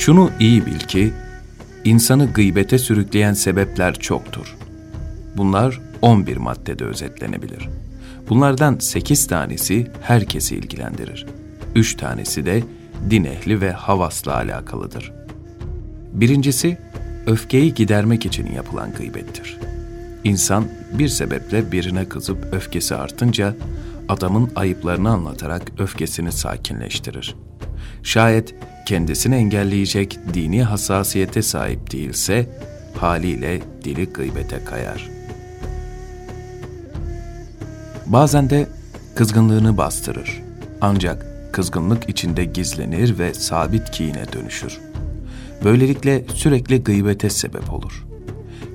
Şunu iyi bil ki, insanı gıybete sürükleyen sebepler çoktur. Bunlar 11 maddede özetlenebilir. Bunlardan 8 tanesi herkesi ilgilendirir. 3 tanesi de din ehli ve havasla alakalıdır. Birincisi, öfkeyi gidermek için yapılan gıybettir. İnsan bir sebeple birine kızıp öfkesi artınca adamın ayıplarını anlatarak öfkesini sakinleştirir. Şayet kendisini engelleyecek dini hassasiyete sahip değilse haliyle dili gıybete kayar. Bazen de kızgınlığını bastırır. Ancak kızgınlık içinde gizlenir ve sabit kine dönüşür. Böylelikle sürekli gıybete sebep olur.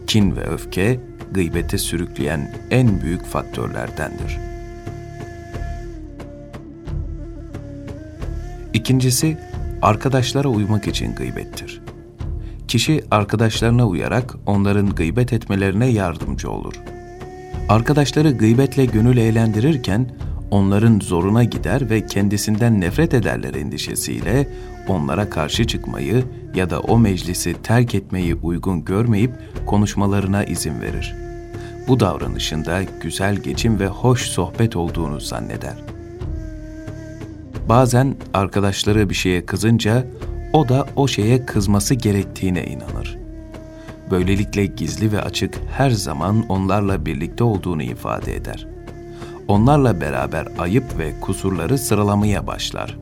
Kin ve öfke gıybete sürükleyen en büyük faktörlerdendir. İkincisi, arkadaşlara uymak için gıybettir. Kişi arkadaşlarına uyarak onların gıybet etmelerine yardımcı olur. Arkadaşları gıybetle gönül eğlendirirken onların zoruna gider ve kendisinden nefret ederler endişesiyle onlara karşı çıkmayı ya da o meclisi terk etmeyi uygun görmeyip konuşmalarına izin verir. Bu davranışında güzel geçim ve hoş sohbet olduğunu zanneder. Bazen arkadaşları bir şeye kızınca o da o şeye kızması gerektiğine inanır. Böylelikle gizli ve açık her zaman onlarla birlikte olduğunu ifade eder. Onlarla beraber ayıp ve kusurları sıralamaya başlar.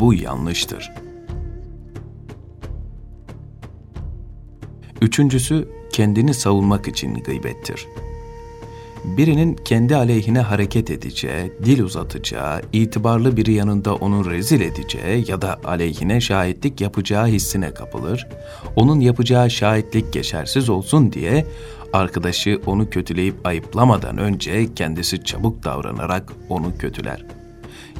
Bu yanlıştır. Üçüncüsü kendini savunmak için gıybettir. Birinin kendi aleyhine hareket edeceği, dil uzatacağı, itibarlı biri yanında onu rezil edeceği ya da aleyhine şahitlik yapacağı hissine kapılır. Onun yapacağı şahitlik geçersiz olsun diye arkadaşı onu kötüleyip ayıplamadan önce kendisi çabuk davranarak onu kötüler.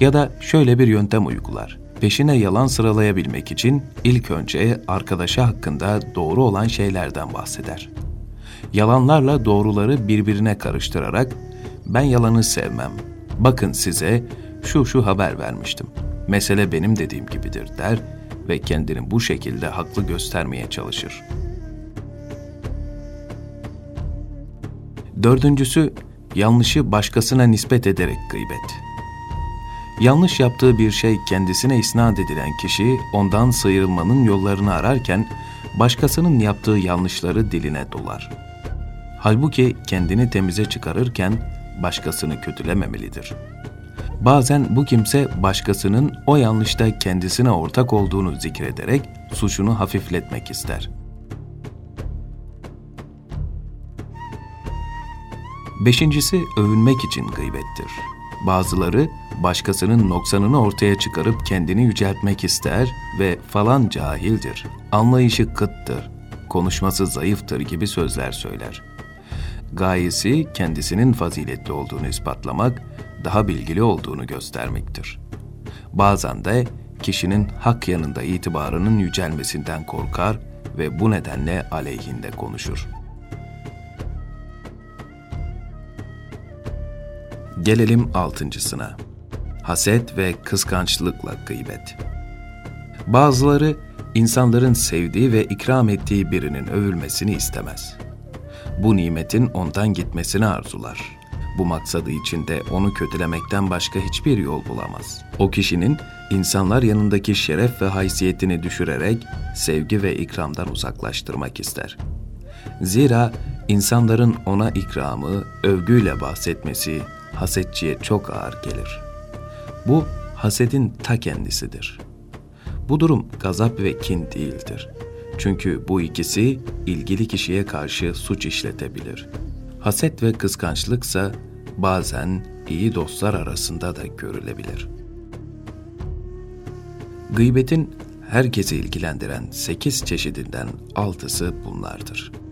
Ya da şöyle bir yöntem uygular. Peşine yalan sıralayabilmek için ilk önce arkadaşı hakkında doğru olan şeylerden bahseder. Yalanlarla doğruları birbirine karıştırarak ben yalanı sevmem. Bakın size şu şu haber vermiştim. Mesele benim dediğim gibidir der ve kendini bu şekilde haklı göstermeye çalışır. Dördüncüsü, yanlışı başkasına nispet ederek gıybet. Yanlış yaptığı bir şey kendisine isnat edilen kişi ondan sıyrılmanın yollarını ararken başkasının yaptığı yanlışları diline dolar. Halbuki kendini temize çıkarırken başkasını kötülememelidir. Bazen bu kimse başkasının o yanlışta kendisine ortak olduğunu zikrederek suçunu hafifletmek ister. Beşincisi övünmek için gıybettir. Bazıları başkasının noksanını ortaya çıkarıp kendini yüceltmek ister ve falan cahildir, anlayışı kıttır, konuşması zayıftır gibi sözler söyler. Gayesi kendisinin faziletli olduğunu ispatlamak, daha bilgili olduğunu göstermektir. Bazen de kişinin hak yanında itibarının yücelmesinden korkar ve bu nedenle aleyhinde konuşur. Gelelim altıncısına. Haset ve kıskançlıkla gıybet. Bazıları insanların sevdiği ve ikram ettiği birinin övülmesini istemez. Bu nimetin ondan gitmesini arzular. Bu maksadı içinde onu kötülemekten başka hiçbir yol bulamaz. O kişinin insanlar yanındaki şeref ve haysiyetini düşürerek sevgi ve ikramdan uzaklaştırmak ister. Zira insanların ona ikramı, övgüyle bahsetmesi hasetçiye çok ağır gelir. Bu hasedin ta kendisidir. Bu durum gazap ve kin değildir. Çünkü bu ikisi ilgili kişiye karşı suç işletebilir. Haset ve kıskançlıksa bazen iyi dostlar arasında da görülebilir. Gıybetin herkesi ilgilendiren sekiz çeşidinden altısı bunlardır.''